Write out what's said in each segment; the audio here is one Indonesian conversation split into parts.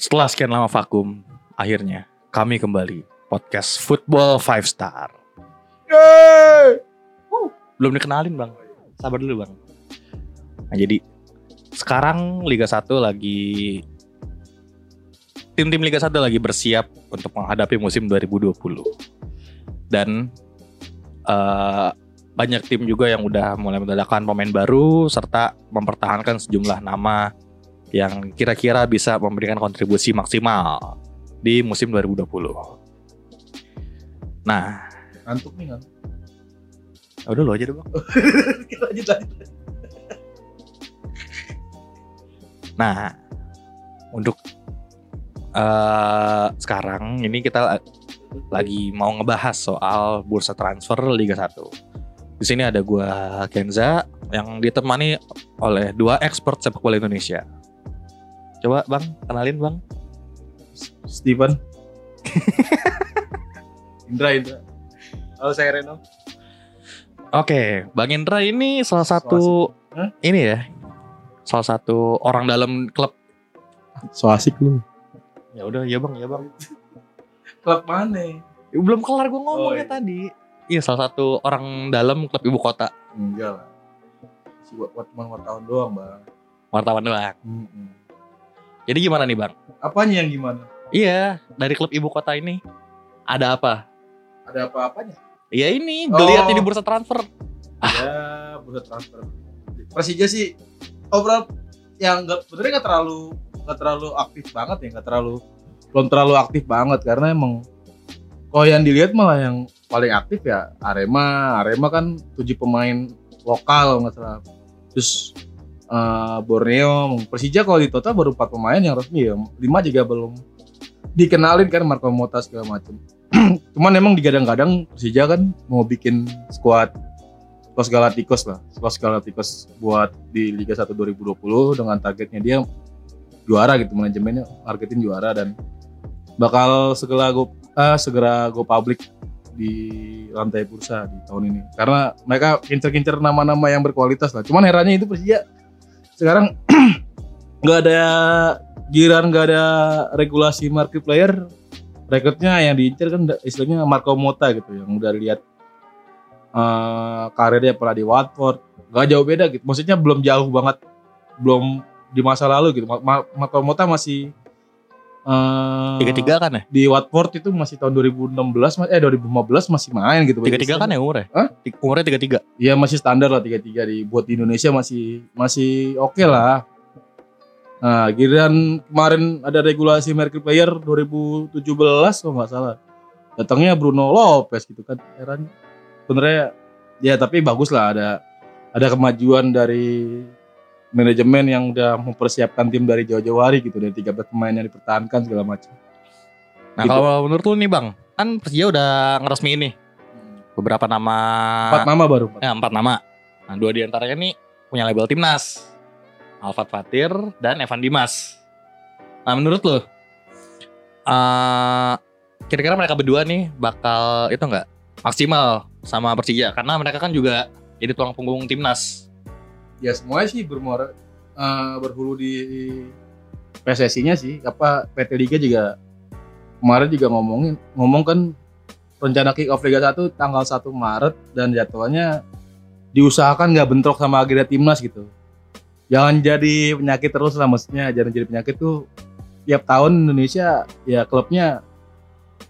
Setelah sekian lama vakum, akhirnya kami kembali podcast Football Five Star. Belum dikenalin bang, sabar dulu bang. Nah jadi sekarang Liga 1 lagi tim-tim Liga 1 lagi bersiap untuk menghadapi musim 2020 dan eh, banyak tim juga yang udah mulai mendatangkan pemain baru serta mempertahankan sejumlah nama yang kira-kira bisa memberikan kontribusi maksimal di musim 2020. Nah, Ngantuk nih ngantuk. udah lo aja deh bang. lanjut lanjut. Nah, untuk eh sekarang ini kita lagi mau ngebahas soal bursa transfer Liga 1. Di sini ada gua Kenza yang ditemani oleh dua expert sepak bola Indonesia. Coba Bang, kenalin Bang. Steven. Indra Indra. Halo saya Reno. Oke, Bang Indra ini salah satu Hah? ini ya. Salah satu orang dalam klub. So asik lu. Ya udah, ya Bang, ya Bang. Klub mana? Belum kelar gua ngomongnya Oh, iya. tadi. Iya, salah satu orang dalam klub ibu kota. Enggak lah. Si buat cuma wartawan doang, Bang. Wartawan doang. Mm-mm. Jadi gimana nih, Bang? Apanya yang gimana? Iya, dari klub ibu kota ini ada apa? Ada apa-apanya? Ya ini, Oh. geliat ini bursa transfer. Ya, bursa transfer. Persija sih overall yang enggak sebenarnya nggak terlalu nggak terlalu aktif banget ya, nggak terlalu belum terlalu aktif banget karena emang kalau yang dilihat malah yang paling aktif ya Arema. Arema kan tujuh pemain lokal nggak salah. Terus eh, Borneo, Persija kalau di total baru empat pemain yang resmi ya. Lima juga belum dikenalin kan Marco Mota segala macam. Cuman emang digadang-gadang Persija kan mau bikin squad Los Galacticos lah, Los Galacticos buat di Liga 1 2020 dengan targetnya dia juara gitu manajemennya targetin juara dan bakal segera go eh, segera go public di lantai bursa di tahun ini karena mereka kincer-kincer nama-nama yang berkualitas lah. Cuman herannya itu Persija sekarang nggak ada giran nggak ada regulasi market player rekrutnya yang diincar kan istilahnya Marco Mota gitu yang udah lihat eh karirnya pernah di Watford. Gak jauh beda gitu. Maksudnya belum jauh banget belum di masa lalu gitu. Ma- Ma- Marco Mota masih eh Tiga-tiga kan ya? di Watford itu masih tahun 2016 mas- eh 2015 masih main gitu Tiga-tiga kan ya umurnya? Hah? Umurnya tiga-tiga. Iya masih standar lah tiga-tiga di buat di Indonesia masih masih oke lah. Nah, giliran kemarin ada regulasi market player 2017 kalau nggak salah. Datangnya Bruno Lopez gitu kan. Heran. Sebenarnya ya tapi bagus lah ada ada kemajuan dari manajemen yang udah mempersiapkan tim dari jauh-jauh hari gitu dari 13 pemain yang dipertahankan segala macam. Nah Gitu. kalau menurut lu nih bang, kan Persija udah ngeresmi ini beberapa nama. Empat nama baru. Empat. Ya, empat nama. Nah dua di antaranya nih punya label timnas. Alfat Fatir dan Evan Dimas. Nah menurut lu, eh kira-kira mereka berdua nih bakal itu nggak maksimal sama Persija karena mereka kan juga jadi tulang punggung timnas. Ya semuanya sih bermuara eh, berhulu di PSSI-nya sih apa PT Liga juga kemarin juga ngomongin ngomong kan rencana kick off Liga 1 tanggal 1 Maret dan jadwalnya diusahakan nggak bentrok sama agenda timnas gitu. Jangan jadi penyakit terus lah maksudnya jangan jadi penyakit tuh tiap tahun Indonesia ya klubnya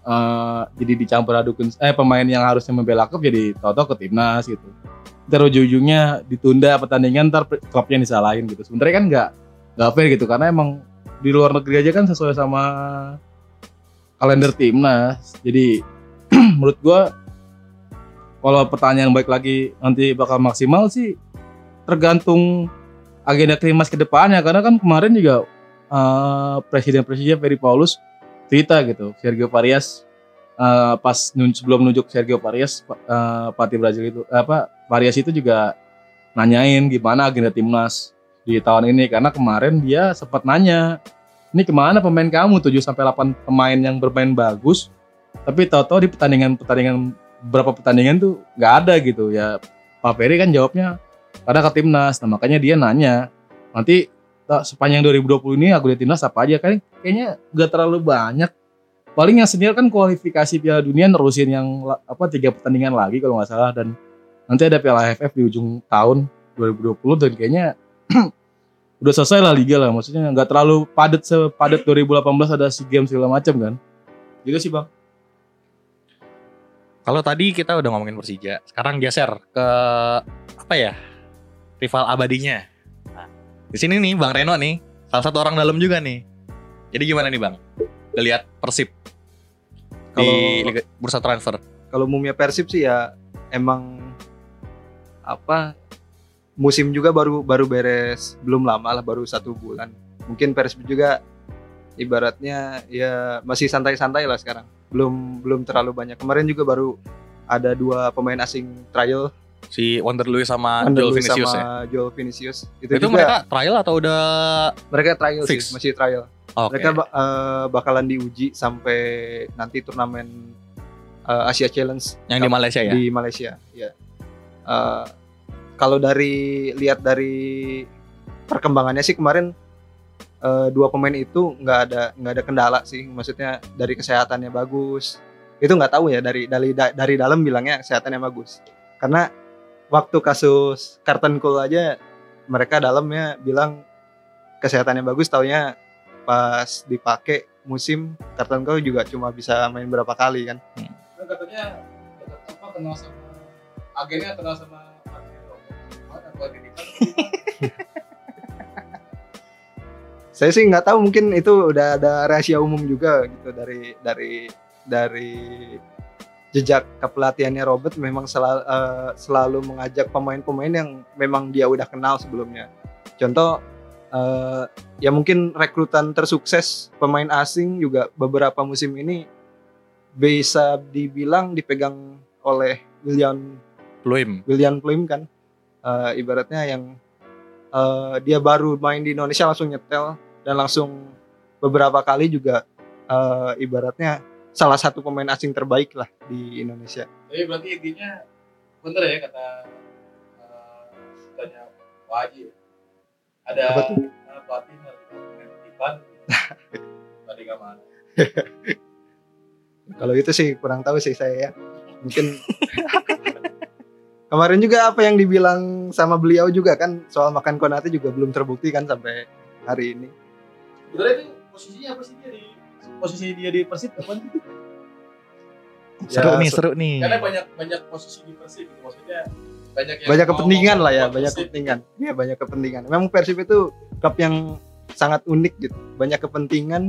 eh, jadi dicampur adukin eh pemain yang harusnya membela klub jadi toto ke timnas gitu ntar ujung-ujungnya ditunda pertandingan ntar klubnya disalahin gitu. Sebenarnya kan nggak nggak fair gitu karena emang di luar negeri aja kan sesuai sama kalender timnas. Jadi menurut gua kalau pertanyaan baik lagi nanti bakal maksimal sih tergantung agenda timnas ke depannya. Karena kan kemarin juga eh, presiden-presiden Ferry Paulus cerita gitu Sergio Parias eh, pas sebelum nunjuk Sergio Parias eh, pelatih Brazil itu apa Parias itu juga nanyain gimana agenda timnas di tahun ini karena kemarin dia sempat nanya ini ke mana pemain kamu? 7 sampai 8 pemain yang bermain bagus tapi tahu-tahu di pertandingan pertandingan beberapa pertandingan tuh nggak ada gitu. Ya Pak Ferry kan jawabnya karena ke timnas. Nah makanya dia nanya nanti sepanjang 2020 ini aku lihat timnas apa aja? Kan kayaknya gak terlalu banyak. Paling yang senior kan kualifikasi Piala Dunia nerusin yang apa tiga pertandingan lagi kalau nggak salah dan nanti ada Piala AFF di ujung tahun 2020 dan kayaknya udah selesai lah liga lah maksudnya nggak terlalu padat sepadat 2018 ada SEA Games segala macam kan. Gitu sih bang. Kalau tadi kita udah ngomongin Persija, sekarang geser ke apa ya? Rival abadinya. Nah, di sini nih Bang Reno nih, salah satu orang dalam juga nih. Jadi gimana nih Bang? Lihat Persib di Kalau- Liga- bursa transfer. kalau umumnya Persib sih ya emang apa musim juga baru baru beres belum lama lah baru satu bulan mungkin Persib juga ibaratnya ya masih santai-santai lah sekarang belum belum terlalu banyak kemarin juga baru ada dua pemain asing trial Si Wonder Luis sama Wonder Joel Luis Vinicius sama ya. Joel Vinicius itu, Itu juga mereka trial atau udah mereka trial fix? sih masih trial oke. mereka eh, bakalan diuji sampai nanti turnamen eh, Asia Challenge yang di Malaysia ya? di Malaysia ya Eh, kalau dari lihat dari perkembangannya sih kemarin eh, dua pemain itu nggak ada nggak ada kendala sih. Maksudnya dari kesehatannya bagus. Itu nggak tahu ya dari dari da- dari dalam bilangnya kesehatannya bagus. Karena waktu kasus Carton Cole aja mereka dalamnya bilang kesehatannya bagus taunya pas dipakai musim Carton Cole juga cuma bisa main berapa kali kan. Kan katanya apa kenal sama agennya kenal sama saya sih nggak tahu mungkin itu udah ada rahasia umum juga gitu dari dari dari jejak kepelatihannya Robert memang selalu, selalu mengajak pemain-pemain yang memang dia udah kenal sebelumnya. Contoh eh, ya mungkin rekrutan tersukses pemain asing juga beberapa musim ini bisa dibilang dipegang oleh William Pluim. William Plim kan Eh, ibaratnya yang eh, dia baru main di Indonesia langsung nyetel dan langsung beberapa kali juga eh, ibaratnya salah satu pemain asing terbaik lah di Indonesia. Tapi berarti intinya bener ya kata tanya Waji ya. Ada Apa tuh? pelatih Ipan tadi nggak mana. Kalau itu sih kurang tahu sih saya ya. Mungkin kemarin juga apa yang dibilang sama beliau juga kan soal makan konate juga belum terbukti kan sampai hari ini. Sebenarnya itu posisinya apa sih dia di posisi dia di Persib apa sih? Seru Ya, nih, se- seru nih. Karena banyak banyak posisi di Persib gitu maksudnya banyak yang banyak kepentingan lah ya, banyak Persib. kepentingan. Iya, banyak kepentingan. Memang Persib itu klub yang sangat unik gitu. Banyak kepentingan,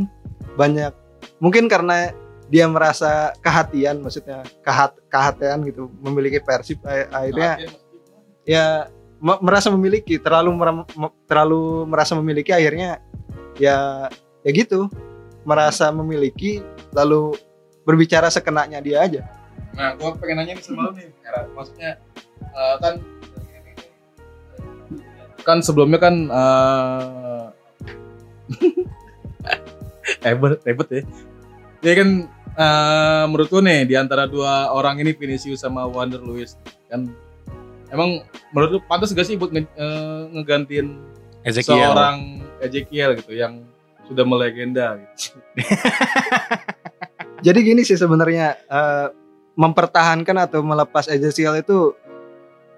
banyak mungkin karena dia merasa kehatian, maksudnya kehat kehatian gitu, memiliki Persib eh, akhirnya maksudnya. ya me- merasa memiliki, terlalu meram- terlalu merasa memiliki akhirnya ya ya gitu, merasa memiliki lalu berbicara sekenanya dia aja. Nah, gua pengen nanya nih sama lu nih, Era. maksudnya eh, kan kan sebelumnya kan eh ribet ribet ya. Dia kan eh, menurut lu nih di antara dua orang ini Vinicius sama Wander Luis kan emang menurut lu pantas gak sih buat nge- eh, ngegantiin Ezekiel. seorang Ezekiel gitu yang sudah melegenda gitu. Jadi gini sih sebenarnya eh, mempertahankan atau melepas Ezekiel itu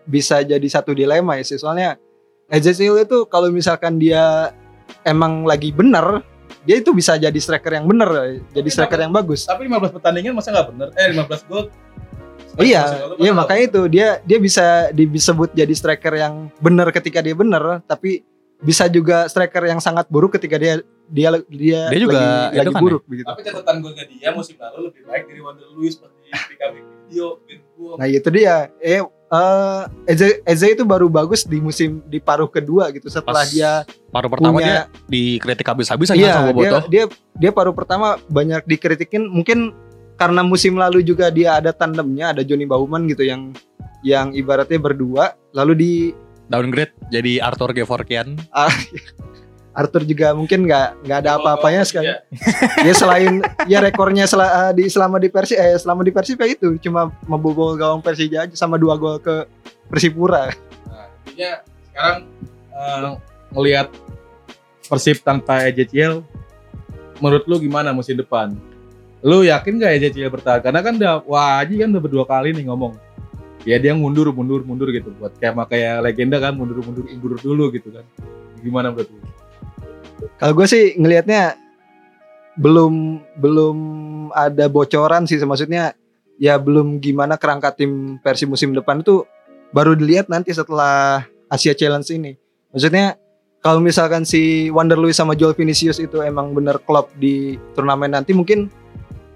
bisa jadi satu dilema ya sih. Soalnya Ezekiel itu kalau misalkan dia emang lagi bener, dia itu bisa jadi striker yang bener, jadi striker yang bagus. Tapi 15 pertandingan masa nggak bener? Eh 15 gol. Iya, iya makanya itu dia dia bisa disebut jadi striker yang bener ketika dia bener, tapi bisa juga striker yang sangat buruk ketika dia dia dia, Dia juga lagi, itu lagi kan buruk begitu. Tapi catatan golnya dia musim lalu lebih baik dari Wander Luis pas di PKB win gol. Nah itu dia. Eh, eh, Eze, Eze itu baru bagus di musim di paruh kedua gitu setelah Pas dia Paruh pertama punya dia dikritik habis-habisan iya sama dia, Boboto. dia dia paruh pertama banyak dikritikin mungkin karena musim lalu juga dia ada tandemnya ada Johnny Bauman gitu yang yang ibaratnya berdua lalu di Downgrade jadi Arthur Gevorkian. Arthur juga mungkin nggak nggak ada apa-apanya sekali Iya. ya selain ya rekornya sel- eh, di selama di Persib eh selama di Persib kayak itu cuma membobol gawang Persija aja sama dua gol ke Persipura Nah, intinya sekarang ngelihat Persib tanpa Ezekiel menurut lu gimana musim depan? Lu yakin gak Ezekiel bertahan? Karena kan udah Waji kan udah berdua kali nih ngomong. Ya dia mundur mundur mundur gitu buat kayak kayak legenda kan mundur mundur mundur dulu gitu kan. Gimana menurut lu? Kalau gue sih ngelihatnya belum belum ada bocoran sih maksudnya ya belum gimana kerangka tim versi musim depan itu baru dilihat nanti setelah Asia Challenge ini. Maksudnya kalau misalkan si Wander Luiz sama Joel Vinicius itu emang bener klop di turnamen nanti mungkin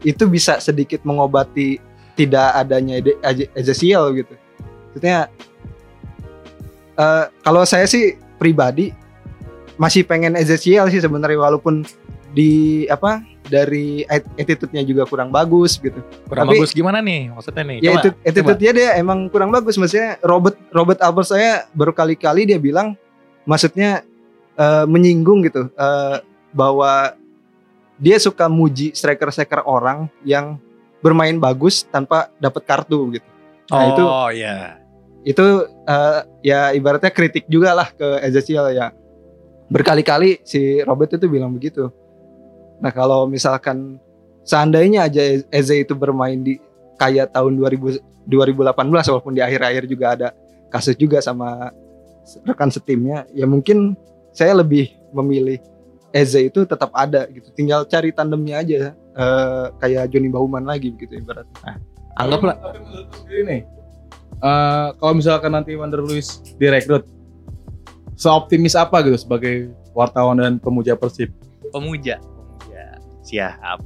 itu bisa sedikit mengobati tidak adanya Ezekiel gitu. Maksudnya uh, kalau saya sih pribadi masih pengen Ezekiel sih sebenarnya walaupun di apa dari attitude-nya juga kurang bagus gitu. Kurang Tapi, bagus gimana nih maksudnya nih? Ya itu attitude-nya dia emang kurang bagus maksudnya Robert Robert Albert saya baru kali-kali dia bilang maksudnya uh, menyinggung gitu uh, bahwa dia suka muji striker-striker orang yang bermain bagus tanpa dapat kartu gitu. Nah, oh itu, iya. Itu uh, ya ibaratnya kritik juga lah ke Ezekiel ya. Berkali-kali si Robert itu bilang begitu. Nah kalau misalkan seandainya aja Eze itu bermain di kayak tahun 2000, 2018 walaupun di akhir-akhir juga ada kasus juga sama rekan setimnya ya mungkin saya lebih memilih Eze itu tetap ada gitu. Tinggal cari tandemnya aja uh, kayak Johnny Bauman lagi gitu ibaratnya. Nah, anggaplah tapi menurut sendiri nih uh, kalau misalkan nanti Wander Luis direkrut seoptimis apa gitu sebagai wartawan dan pemuja Persib? Pemuja, pemuja. Siap.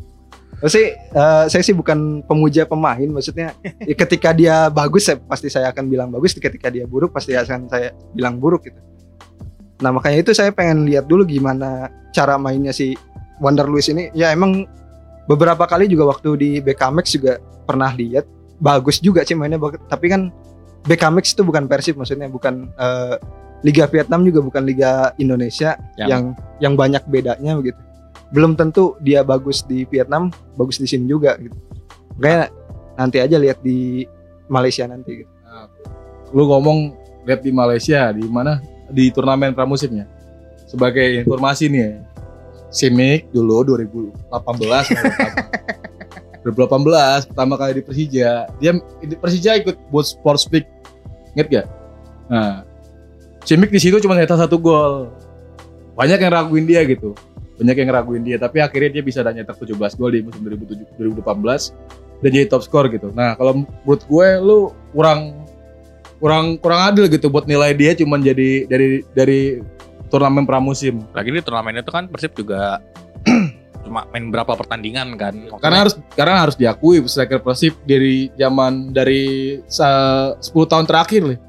Sih, uh, saya sih bukan pemuja pemain, maksudnya ya ketika dia bagus, saya, pasti saya akan bilang bagus. Ketika dia buruk, pasti akan saya bilang buruk gitu. Nah makanya itu saya pengen lihat dulu gimana cara mainnya si Wonder Luis ini. Ya emang beberapa kali juga waktu di BKMX juga pernah lihat bagus juga sih mainnya. Tapi kan BKMX itu bukan Persib maksudnya bukan uh, Liga Vietnam juga bukan Liga Indonesia yang yang, yang banyak bedanya begitu. Belum tentu dia bagus di Vietnam, bagus di sini juga gitu. Kayak nanti aja lihat di Malaysia nanti gitu. Nah, lu ngomong lihat di Malaysia di mana di turnamen pramusimnya. Sebagai informasi nih ya, Simic dulu 2018 2018 pertama kali di Persija dia di Persija ikut buat Sports Peak inget gak? Nah Simic di situ cuma nyetak satu gol banyak yang raguin dia gitu banyak yang raguin dia tapi akhirnya dia bisa dan nyetak 17 gol di musim 2018 dan jadi top skor gitu nah kalau menurut gue lu kurang kurang kurang adil gitu buat nilai dia cuma jadi dari dari turnamen pramusim. Lagi di turnamen itu kan Persib juga cuma main berapa pertandingan kan. Karena harus karena harus diakui striker Persib dari zaman dari 10 tahun terakhir nih.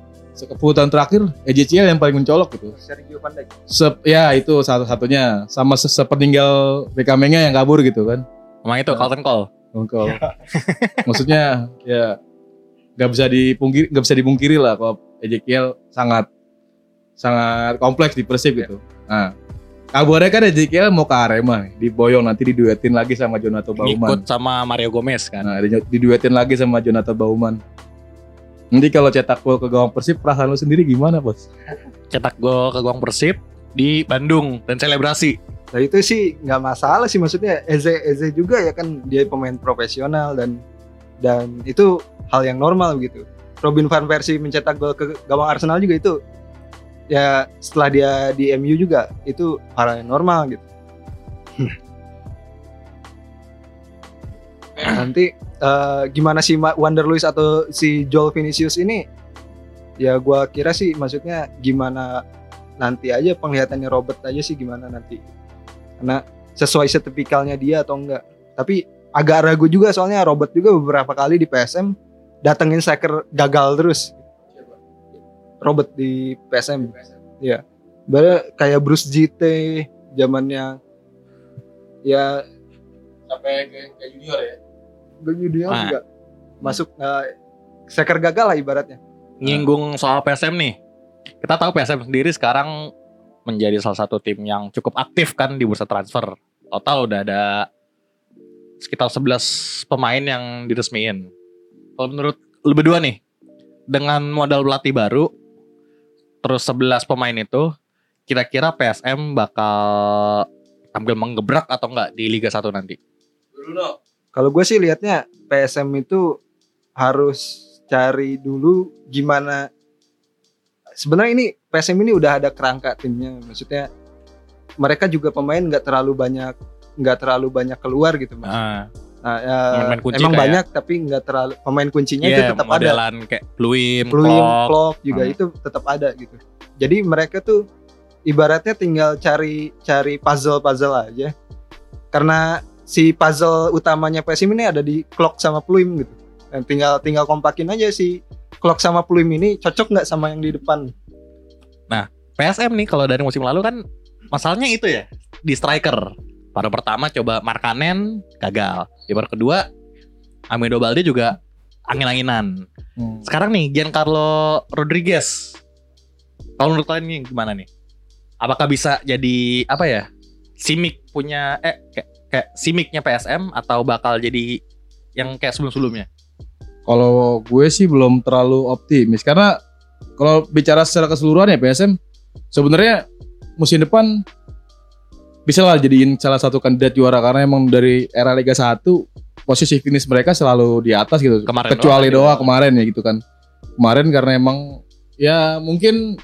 10 tahun terakhir EJCL yang paling mencolok gitu. Sergio Van Dijk. Se ya itu satu-satunya sama sepeninggal Bekamenya yang kabur gitu kan. Emang itu Carlton Cole. Cole. Maksudnya ya nggak bisa dipungkiri nggak bisa dipungkiri lah kalau Ezekiel sangat sangat kompleks di Persib gitu. Nah, kabarnya kan Ezekiel mau ke Arema nih, diboyong nanti diduetin lagi sama Jonathan Bauman. Ikut sama Mario Gomez kan. Nah, diduetin lagi sama Jonathan Bauman. Nanti kalau cetak gol ke gawang Persib, perasaan lu sendiri gimana, Bos? Cetak gol ke gawang Persib di Bandung dan selebrasi. Nah itu sih nggak masalah sih maksudnya Eze Eze juga ya kan dia pemain profesional dan dan itu hal yang normal gitu. Robin van Persie mencetak gol ke gawang Arsenal juga itu ya setelah dia di MU juga itu hal yang normal gitu. Nanti uh, gimana si Wander Luis atau si Joel Vinicius ini ya gua kira sih maksudnya gimana nanti aja penglihatannya Robert aja sih gimana nanti karena sesuai setipikalnya dia atau enggak tapi agak ragu juga soalnya Robert juga beberapa kali di PSM datengin striker gagal terus. Robert di PSM. Iya. Baru kayak Bruce JT zamannya ya sampai ke, ke junior ya. Ke junior nah. juga masuk uh, striker gagal lah ibaratnya. Nyinggung soal PSM nih. Kita tahu PSM sendiri sekarang menjadi salah satu tim yang cukup aktif kan di bursa transfer. Total udah ada sekitar 11 pemain yang diresmiin. Kalau menurut lu berdua nih, dengan modal pelatih baru, terus 11 pemain itu, kira-kira PSM bakal tampil menggebrak atau enggak di Liga 1 nanti? Bruno. Kalau gue sih lihatnya PSM itu harus cari dulu gimana sebenarnya ini PSM ini udah ada kerangka timnya maksudnya mereka juga pemain nggak terlalu banyak nggak terlalu banyak keluar gitu mas. Nah, Nah, ya, Pemain kunci emang kayak- banyak tapi nggak terlalu pemain kuncinya itu iya, tetap ada. kayak Pluim, Pluim, Klok. Juga Hmm. itu tetap ada gitu. Jadi mereka tuh ibaratnya tinggal cari cari puzzle-puzzle aja. Karena si puzzle utamanya PSM ini ada di Klok sama Pluim gitu. Dan tinggal tinggal kompakin aja si Klok sama Pluim ini cocok nggak sama yang di depan. PSM nih kalau dari musim lalu kan masalahnya itu ya di striker. Pada pertama coba Markanen gagal. Di paruh kedua Amido Balde juga angin-anginan. Hmm. Sekarang nih Giancarlo Rodriguez. Kalau menurut kalian nih gimana nih? Apakah bisa jadi apa ya? Simik punya eh kayak, kayak simiknya PSM atau bakal jadi yang kayak sebelum-sebelumnya? Kalau gue sih belum terlalu optimis karena kalau bicara secara keseluruhan ya PSM sebenarnya musim depan bisa lah jadiin salah satu kandidat juara karena emang dari era Liga 1 posisi finish mereka selalu di atas gitu. Kemarin Kecuali doa tadi. kemarin ya gitu kan. Kemarin karena emang ya mungkin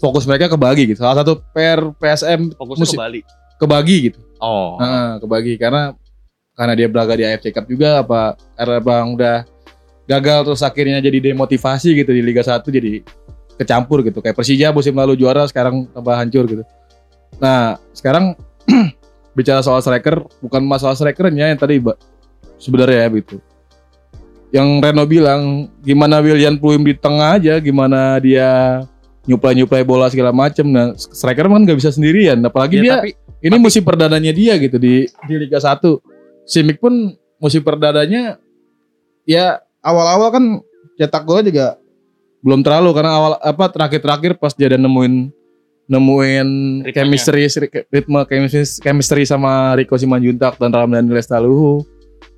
fokus mereka kebagi gitu. Salah satu per PSM Fokusnya musim ke Bali. kebagi gitu. Oh. Nah, kebagi karena karena dia belaga di AFC Cup juga apa karena Bang udah gagal terus akhirnya jadi demotivasi gitu di Liga 1 jadi kecampur gitu. Kayak Persija musim lalu juara sekarang tambah hancur gitu. Nah, sekarang bicara soal striker bukan masalah strikernya yang tadi sebenarnya ya gitu. Yang Reno bilang gimana William Pluim di tengah aja, gimana dia nyuplai-nyuplai bola segala macem. Nah, striker kan nggak bisa sendirian, apalagi Ya, dia tapi ini musim perdananya dia gitu di di Liga 1. Simic pun musim perdananya ya awal-awal kan cetak gol juga belum terlalu karena awal apa terakhir-terakhir pas dia ada nemuin nemuin chemistry ritme chemistry, chemistry sama Rico Simanjuntak dan Ramdan Lestaluhu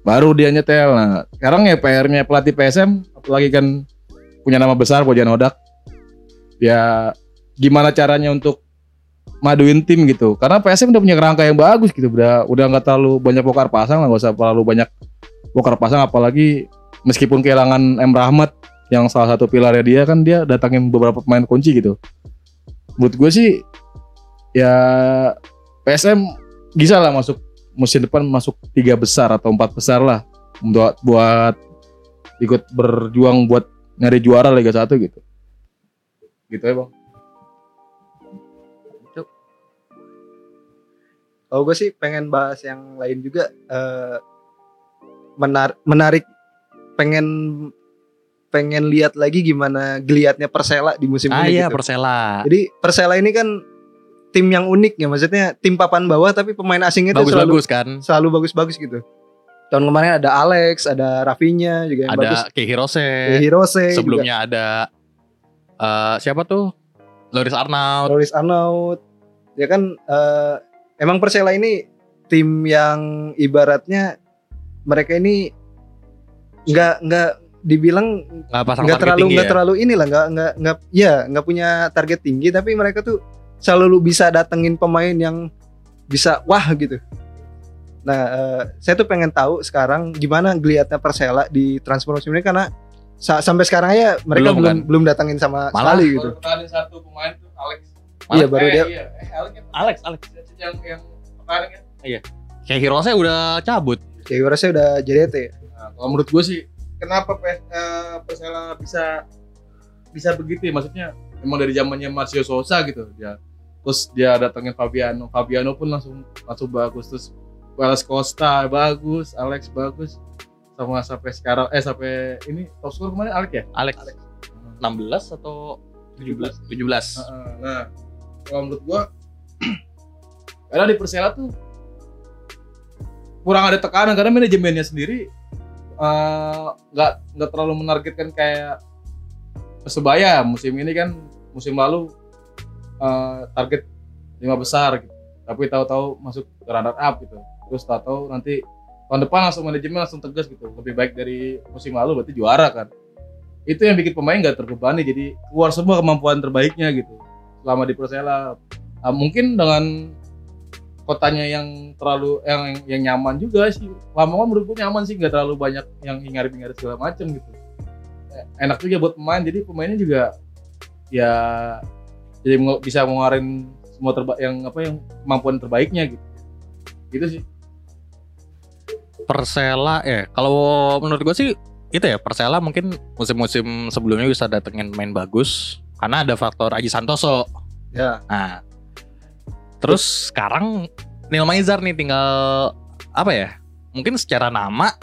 baru dia nyetel. Nah, sekarang ya PR-nya pelatih PSM apalagi kan punya nama besar Bojan Odak. Ya gimana caranya untuk maduin tim gitu. Karena PSM udah punya kerangka yang bagus gitu udah udah nggak terlalu banyak bongkar pasang lah nggak usah terlalu banyak bongkar pasang apalagi meskipun kehilangan M. Rahmat yang salah satu pilarnya dia kan dia datangin beberapa pemain kunci gitu. Menurut gue sih ya PSM bisa lah masuk musim depan masuk tiga besar atau empat besar lah buat buat ikut berjuang buat nyari juara Liga 1 gitu. Gitu ya bang Kalau gue sih pengen bahas yang lain juga eh, menar menarik pengen pengen lihat lagi gimana geliatnya Persela di musim ah ini iya gitu. Persela. Jadi Persela ini kan tim yang unik ya, maksudnya tim papan bawah tapi pemain asingnya itu selalu Bagus-bagus kan. selalu bagus-bagus gitu. Tahun kemarin ada Alex, ada Rafinha juga yang bagus. Ada Kehirose. Ya, Hirose Sebelumnya ada eh siapa tuh? Loris juga, Arnaud. Loris Arnaud. Ya kan eh, emang Persela ini tim yang ibaratnya mereka ini nggak nggak dibilang Nggak terlalu nggak ya. terlalu inilah nggak nggak nggak ya nggak punya target tinggi tapi mereka tuh selalu bisa datengin pemain yang bisa wah gitu. Nah, eh, saya tuh pengen tahu sekarang gimana geliatnya Persela di transfer musim ini karena sa- sampai sekarang ya mereka Belum, belum kan? belum datangin sama Malah sekali gitu. ada satu pemain tuh Alex Iya baru dia iya eh, Alex yang Alex, Alex. yang yang kemarin kan Kehirose udah cabut. kayak saya udah JDT. ya. Nah, kalau menurut gue sih, kenapa PS, eh, Persela bisa bisa begitu ya? Maksudnya emang dari zamannya Marcio Sosa gitu dia. Terus dia datangin Fabiano, Fabiano pun langsung langsung bagus. Terus Wallace Costa bagus, Alex bagus. Sama sampai sekarang eh sampai ini top score kemarin Alex ya? Alex. Alex. 16 atau 17? 17. Heeh, Nah, kalau menurut gua karena di Persela tuh kurang ada tekanan karena manajemennya sendiri eh, nggak nggak terlalu menargetkan kayak Persebaya musim ini kan musim lalu eh, target lima besar gitu. tapi tahu-tahu masuk ke runner up gitu. Terus tahu-tahu nanti tahun depan langsung manajemen langsung tegas gitu. Lebih baik dari musim lalu berarti juara kan. Itu yang bikin pemain nggak terbebani jadi keluar semua kemampuan terbaiknya gitu selama di Persela. Ah, mungkin dengan kotanya yang terlalu yang yang nyaman juga sih. Lama-lama menurutku nyaman sih nggak terlalu banyak yang hingar-bingar segala macam gitu. Eh, enak juga buat pemain jadi pemainnya juga ya jadi bisa mengeluarin semua terbaik yang apa yang kemampuan terbaiknya gitu. Gitu sih. Persela ya kalau menurut gue sih itu ya Persela mungkin musim-musim sebelumnya bisa datengin main bagus karena ada faktor Aji Santoso Ya. nah terus sekarang Neil Maizar nih tinggal apa ya mungkin secara nama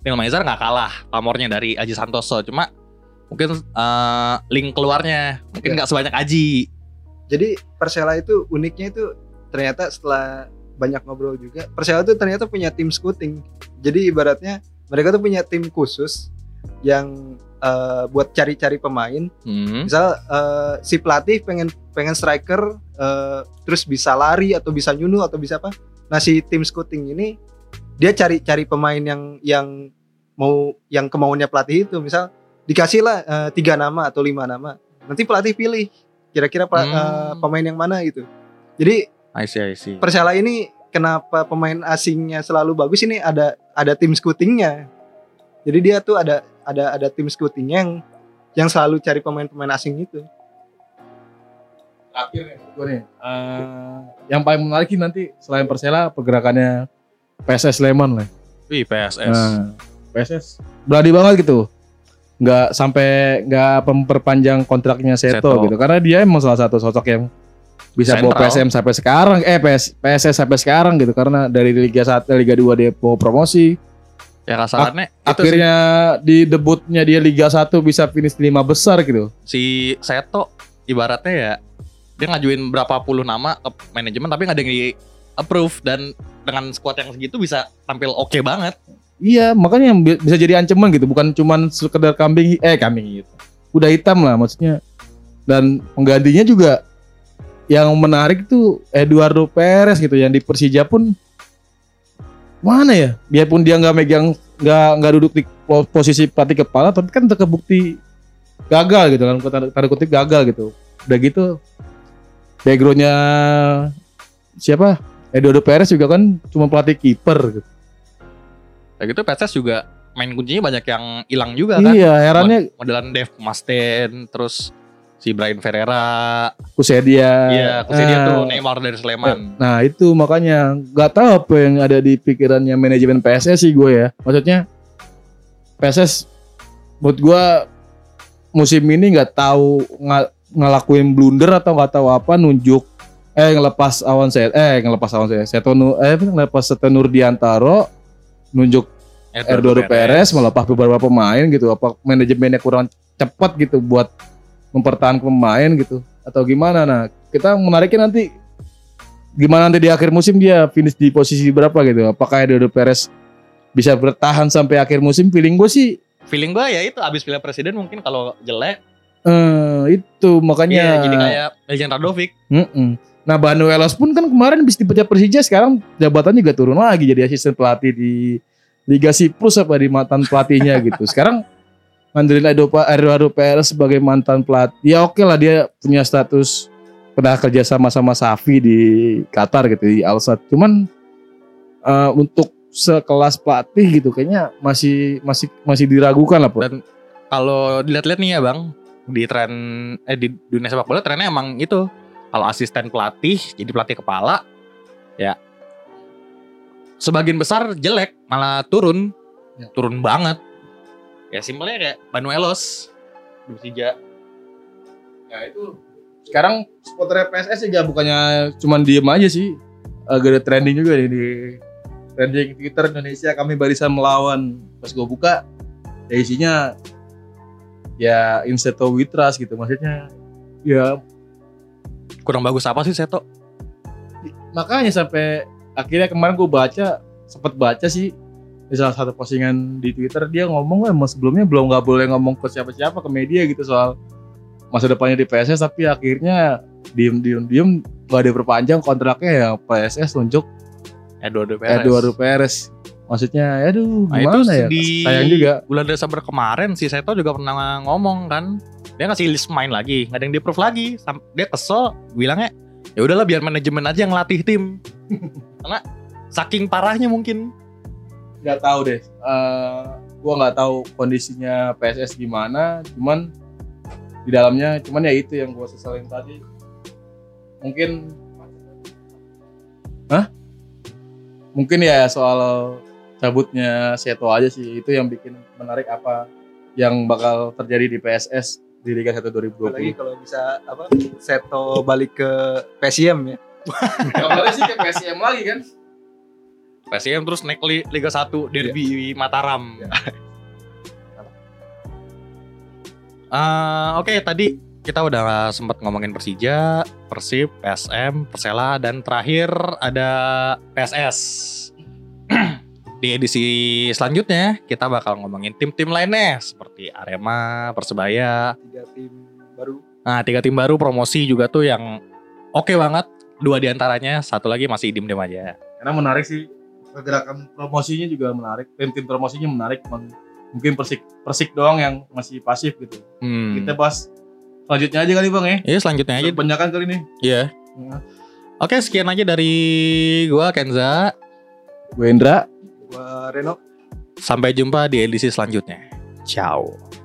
Neil Maizar nggak kalah pamornya dari Aji Santoso cuma mungkin eh, link keluarnya mungkin Ya. nggak sebanyak Aji Jadi Persela itu uniknya itu ternyata setelah banyak ngobrol juga, Persela itu ternyata punya tim scouting. Jadi ibaratnya mereka tuh punya tim khusus yang eh, buat cari-cari pemain. Hmm. Misal eh, si pelatih pengen pengen striker eh, terus bisa lari atau bisa nyunu atau bisa apa. Nah, si tim scouting ini dia cari-cari pemain yang yang mau yang kemauannya pelatih itu. Misal dikasih lah eh, tiga nama atau lima nama. Nanti pelatih pilih kira-kira Hmm. eh, pemain yang mana gitu. Jadi I see, I see. Persela ini kenapa pemain asingnya selalu bagus ini ada ada tim scoutingnya. Jadi dia tuh ada ada ada tim scoutingnya yang yang selalu cari pemain-pemain asing itu. terakhir nih gue nih eh, yang paling menarik nanti selain Persela pergerakannya PSS Sleman lah Wih, PSS. Nah, PSS berani banget gitu. Nggak sampai nggak memperpanjang kontraknya Seto, Seto. gitu. Karena dia emang salah satu sosok yang bisa bawa Sentral. PSM sampai sekarang. Eh PS, PSS sampai sekarang gitu. Karena dari Liga 1, Liga 2 dia mau promosi. Ya kasarannya itu sih, Akhirnya di debutnya dia Liga 1 bisa finish lima besar gitu. si Seto ibaratnya ya dia ngajuin berapa puluh nama ke manajemen tapi nggak ada yang di approve dan dengan squad yang segitu bisa tampil oke banget. Iya, makanya yang bisa jadi ancaman gitu, bukan cuman sekedar kambing eh kambing gitu. Udah hitam lah maksudnya. Dan penggantinya juga yang menarik tuh Eduardo Perez gitu yang di Persija pun mana ya? Biarpun dia nggak megang nggak nggak duduk di po- posisi pelatih kepala tapi kan terbukti gagal gitu kan tanda, tanda kutip gagal gitu. Udah gitu backgroundnya siapa? Eduardo Perez juga kan cuma pelatih kiper gitu. Kayak gitu PSS juga main kuncinya banyak yang hilang juga kan. Iya, herannya Mod- Modelan Dev Masten terus si Brian Ferreira, Kusedia. iya, Kusedia Ah, tuh Neymar dari Sleman. Nah itu makanya nggak tahu apa yang ada di pikirannya manajemen PSS sih gue ya. Maksudnya PSS buat gue musim ini nggak tahu nga- ngelakuin blunder atau nggak tahu apa nunjuk eh ngelepas awan saya eh ngelepas awan saya Seto Nu- eh ngelepas Seto Nurdiantaro nunjuk Eduardo Perez melepas beberapa pemain gitu apa manajemennya kurang cepat gitu buat mempertahankan pemain gitu atau gimana nah kita menariknya nanti gimana nanti di akhir musim dia finish di posisi berapa gitu apakah Eduardo Perez bisa bertahan sampai akhir musim feeling gue sih Feeling gue ya itu abis pilih presiden mungkin kalau jelek eh itu makanya iya, jadi kayak Eljan Radovic. Mm-mm. Nah Banuelos pun kan kemarin bisa dipecat Persija sekarang jabatannya juga turun lagi jadi asisten pelatih di Liga Siprus apa di mantan pelatihnya gitu. Sekarang Edo- Eduardo Perez sebagai mantan pelatih. Ya oke lah dia punya status pernah kerja sama sama Safi di Qatar gitu di Al Sadd. Cuman eh, untuk sekelas pelatih gitu kayaknya masih masih masih diragukan lah, Pak. Dan kalau dilihat-lihat nih ya bang di tren eh di dunia sepak bola trennya emang itu kalau asisten pelatih jadi pelatih kepala ya sebagian besar jelek malah turun Ya. turun banget ya simpelnya kayak Banuelos di Persija Ya itu sekarang supporter PSS juga bukannya cuman diem aja sih. Agak ada trending juga nih di trending Twitter Indonesia kami barisan melawan. Pas gue buka ya isinya ya Inseto Witras gitu maksudnya. Ya kurang bagus apa sih Seto makanya sampai akhirnya kemarin gue baca sempet baca sih di salah satu postingan di Twitter dia ngomong emang sebelumnya belum nggak boleh ngomong ke siapa-siapa ke media gitu soal masa depannya di PSS tapi akhirnya diem diem diem gak diperpanjang kontraknya ya PSS tunjuk Eduardo Perez. Eduardo Perez. Maksudnya aduh Nah, itu gimana ya? di- sayang juga. Bulan Desember kemarin si Seto juga pernah ngomong kan. Dia ngasih list main lagi nggak ada yang di approve lagi dia kesel bilangnya Ya udahlah biar manajemen aja yang latih tim. Karena saking parahnya mungkin. Nggak tahu deh Eh, gua nggak tahu kondisinya PSS gimana cuman di dalamnya cuman ya itu yang gua sesalin tadi mungkin Hah? mungkin ya soal cabutnya Seto aja sih itu yang bikin menarik apa yang bakal terjadi di PSS di Liga 1 Apalagi 2020 kalau bisa apa Seto balik ke PSM ya. kabarnya sih ke PSM lagi kan PSM terus naik li- Liga 1 Derby Mataram. Eh, Oke tadi kita udah sempat ngomongin Persija, Persib, PSM, Persela dan terakhir ada PSS. Di edisi selanjutnya kita bakal ngomongin tim-tim lainnya seperti Arema, Persebaya. Tiga tim baru. Nah tiga tim baru promosi juga tuh yang oke banget. Dua di antaranya, satu lagi masih dim-dim aja. karena menarik sih pergerakan promosinya juga menarik tim-tim promosinya menarik cuman mungkin persik persik doang yang masih pasif gitu Hmm. kita bahas selanjutnya aja kali bang ya Iya selanjutnya aja. kebanyakan kali nih Iya. Oke, sekian aja dari gua Kenza. gue Indra Gua Reno. Sampai jumpa di edisi selanjutnya. Ciao.